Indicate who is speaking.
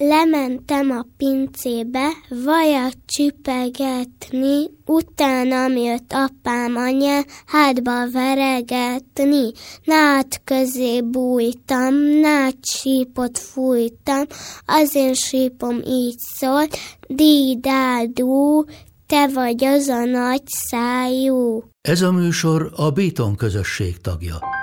Speaker 1: Lementem a pincébe vajat csipegetni, utána jött apám anyja hátba veregetni. Nát közé bújtam, nát sípot fújtam, az én sípom így szól, dídádú, te vagy az a nagy szájú.
Speaker 2: Ez a műsor a Béton közösség tagja.